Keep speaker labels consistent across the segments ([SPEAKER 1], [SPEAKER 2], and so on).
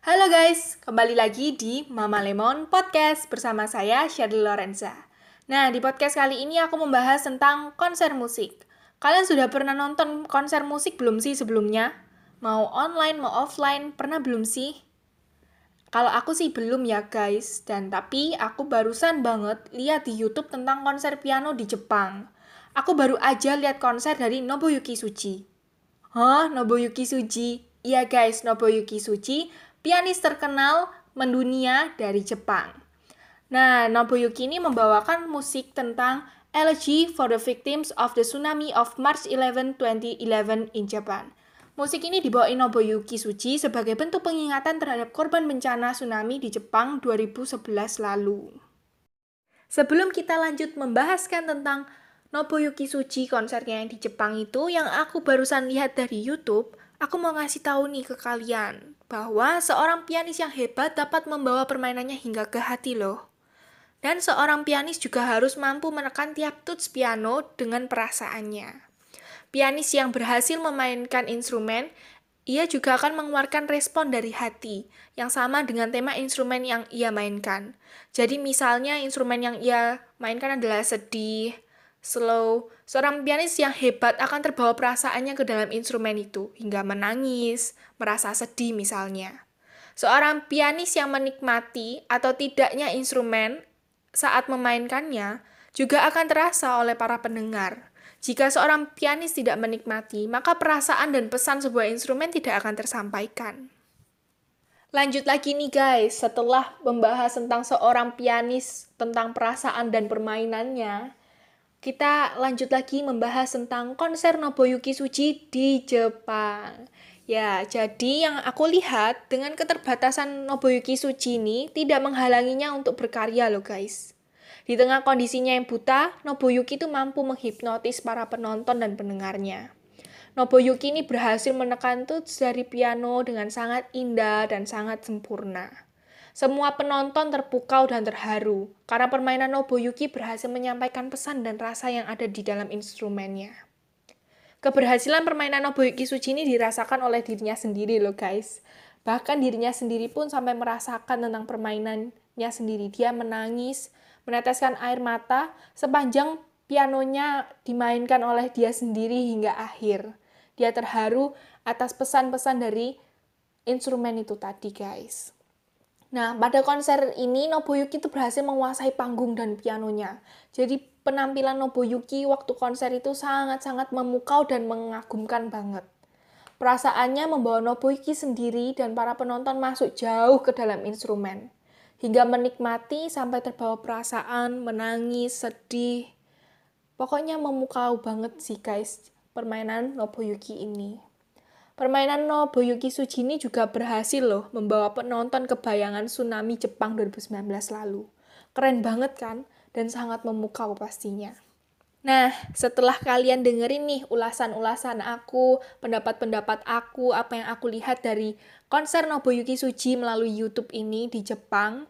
[SPEAKER 1] Halo guys, kembali lagi di Mama Lemon Podcast bersama saya Shirley Lorenza. Nah, di podcast kali ini aku membahas tentang konser musik. Kalian sudah pernah nonton konser musik belum sih sebelumnya? Mau online, mau offline, pernah belum sih? Kalau aku sih belum ya guys, dan tapi aku barusan banget lihat di YouTube tentang konser piano di Jepang. Aku baru aja lihat konser dari Nobuyuki Suji. Hah, Nobuyuki Suji? Iya guys, Nobuyuki Suji, pianis terkenal mendunia dari Jepang. Nah, Nobuyuki ini membawakan musik tentang Elegy for the Victims of the Tsunami of March 11, 2011 in Japan. Musik ini dibawain Nobuyuki Suji sebagai bentuk pengingatan terhadap korban bencana tsunami di Jepang 2011 lalu. Sebelum kita lanjut membahaskan tentang Nobuyuki Suji konsernya yang di Jepang itu yang aku barusan lihat dari YouTube, aku mau ngasih tahu nih ke kalian bahwa seorang pianis yang hebat dapat membawa permainannya hingga ke hati loh. Dan seorang pianis juga harus mampu menekan tiap tuts piano dengan perasaannya. Pianis yang berhasil memainkan instrumen, ia juga akan mengeluarkan respon dari hati, yang sama dengan tema instrumen yang ia mainkan. Jadi misalnya instrumen yang ia mainkan adalah sedih, slow, seorang pianis yang hebat akan terbawa perasaannya ke dalam instrumen itu, hingga menangis, merasa sedih misalnya. Seorang pianis yang menikmati atau tidaknya instrumen saat memainkannya juga akan terasa oleh para pendengar. Jika seorang pianis tidak menikmati, maka perasaan dan pesan sebuah instrumen tidak akan tersampaikan. Lanjut lagi nih guys, setelah membahas tentang seorang pianis, tentang perasaan dan permainannya, kita lanjut lagi membahas tentang konser Nobuyuki Suji di Jepang. Ya, jadi yang aku lihat dengan keterbatasan Nobuyuki Suji ini tidak menghalanginya untuk berkarya loh guys. Di tengah kondisinya yang buta, Nobuyuki itu mampu menghipnotis para penonton dan pendengarnya. Nobuyuki ini berhasil menekan tuts dari piano dengan sangat indah dan sangat sempurna. Semua penonton terpukau dan terharu karena permainan Nobuyuki berhasil menyampaikan pesan dan rasa yang ada di dalam instrumennya. Keberhasilan permainan Nobuyuki Suji ini dirasakan oleh dirinya sendiri loh guys. Bahkan dirinya sendiri pun sampai merasakan tentang permainannya sendiri. Dia menangis, meneteskan air mata sepanjang pianonya dimainkan oleh dia sendiri hingga akhir. Dia terharu atas pesan-pesan dari instrumen itu tadi guys. Nah, pada konser ini Nobuyuki itu berhasil menguasai panggung dan pianonya. Jadi penampilan Nobuyuki waktu konser itu sangat-sangat memukau dan mengagumkan banget. Perasaannya membawa Nobuyuki sendiri dan para penonton masuk jauh ke dalam instrumen. Hingga menikmati sampai terbawa perasaan, menangis, sedih. Pokoknya memukau banget sih guys permainan Nobuyuki ini. Permainan Nobuyuki Suji ini juga berhasil loh membawa penonton ke bayangan tsunami Jepang 2019 lalu. Keren banget kan? dan sangat memukau pastinya. Nah, setelah kalian dengerin nih ulasan-ulasan aku, pendapat-pendapat aku, apa yang aku lihat dari konser Nobuyuki Suji melalui YouTube ini di Jepang,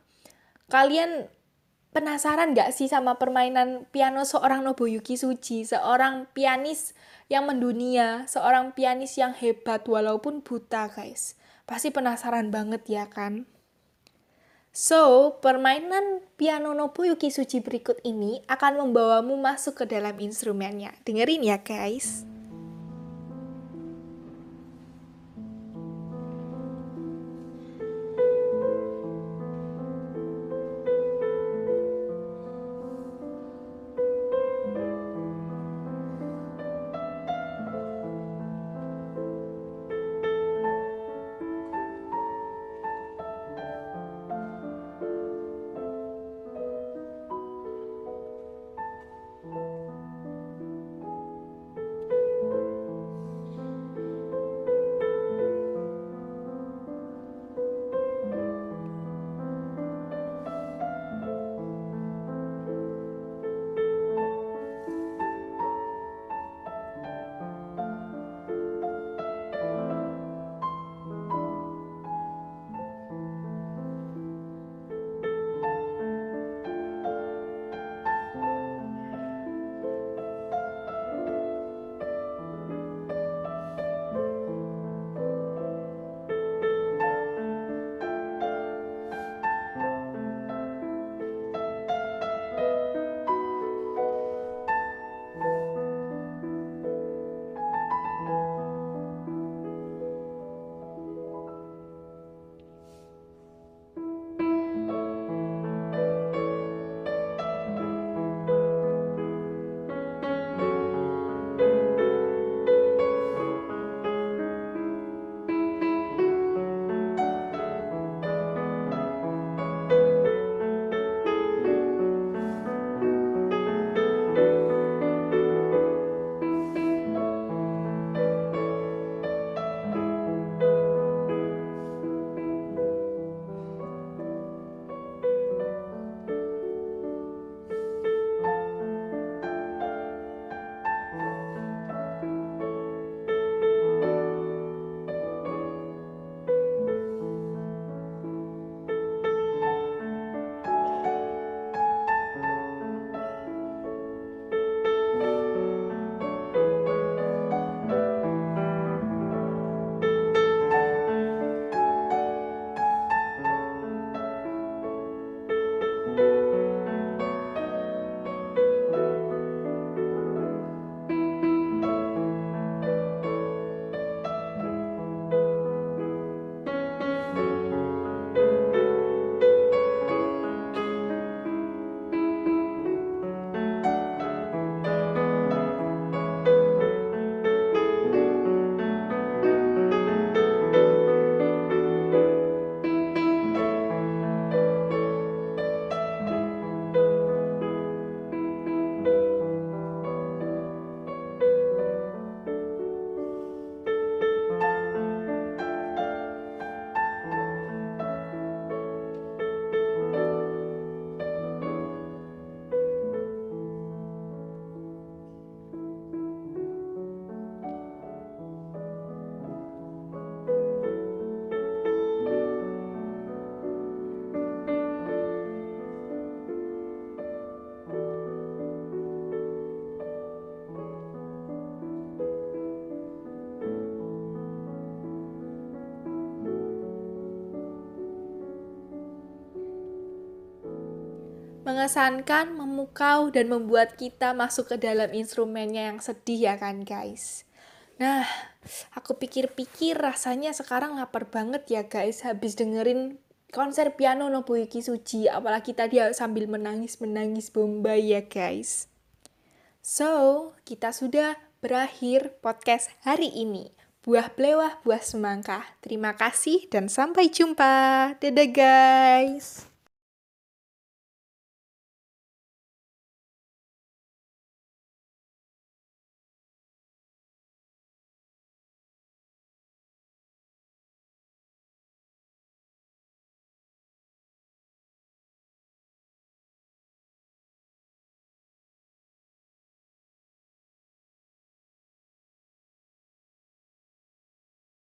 [SPEAKER 1] kalian penasaran gak sih sama permainan piano seorang Nobuyuki Suji, seorang pianis yang mendunia, seorang pianis yang hebat walaupun buta, guys? Pasti penasaran banget ya kan? So, permainan piano Nobuyuki Suji berikut ini akan membawamu masuk ke dalam instrumennya. Dengerin ya guys. Mengesankan, memukau, dan membuat kita masuk ke dalam instrumennya yang sedih ya kan guys. Nah, aku pikir-pikir rasanya sekarang lapar banget ya guys habis dengerin konser piano Nobuyuki Suji. Apalagi tadi sambil menangis-menangis Bombay ya guys. So, kita sudah berakhir podcast hari ini. Buah belewah, buah semangka. Terima kasih dan sampai jumpa. Dadah guys.